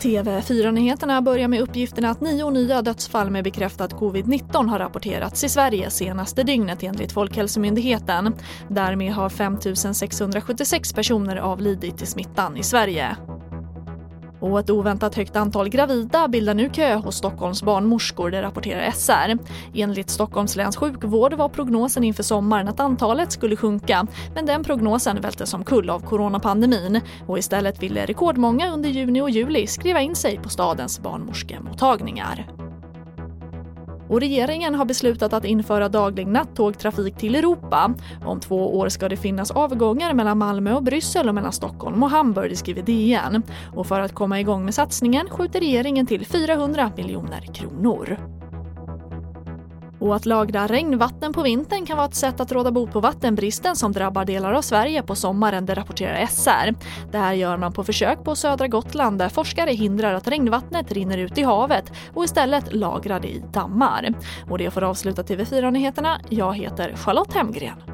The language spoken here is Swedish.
TV4-nyheterna börjar med uppgifterna att nio nya dödsfall med bekräftad covid-19 har rapporterats i Sverige senaste dygnet enligt Folkhälsomyndigheten. Därmed har 5 676 personer avlidit i smittan i Sverige. Och ett oväntat högt antal gravida bildar nu kö hos Stockholms barnmorskor, det rapporterar SR. Enligt Stockholms läns sjukvård var prognosen inför sommaren att antalet skulle sjunka, men den prognosen vältes omkull av coronapandemin och istället ville rekordmånga under juni och juli skriva in sig på stadens barnmorskemottagningar. Och regeringen har beslutat att införa daglig nattågtrafik till Europa. Om två år ska det finnas avgångar mellan Malmö och Bryssel och mellan Stockholm och Hamburg, skriver DN. Och för att komma igång med satsningen skjuter regeringen till 400 miljoner kronor. Och att lagra regnvatten på vintern kan vara ett sätt att råda bot på vattenbristen som drabbar delar av Sverige på sommaren, det rapporterar SR. Det här gör man på försök på södra Gotland där forskare hindrar att regnvattnet rinner ut i havet och istället lagrar det i dammar. Och det får avsluta TV4-nyheterna. Jag heter Charlotte Hemgren.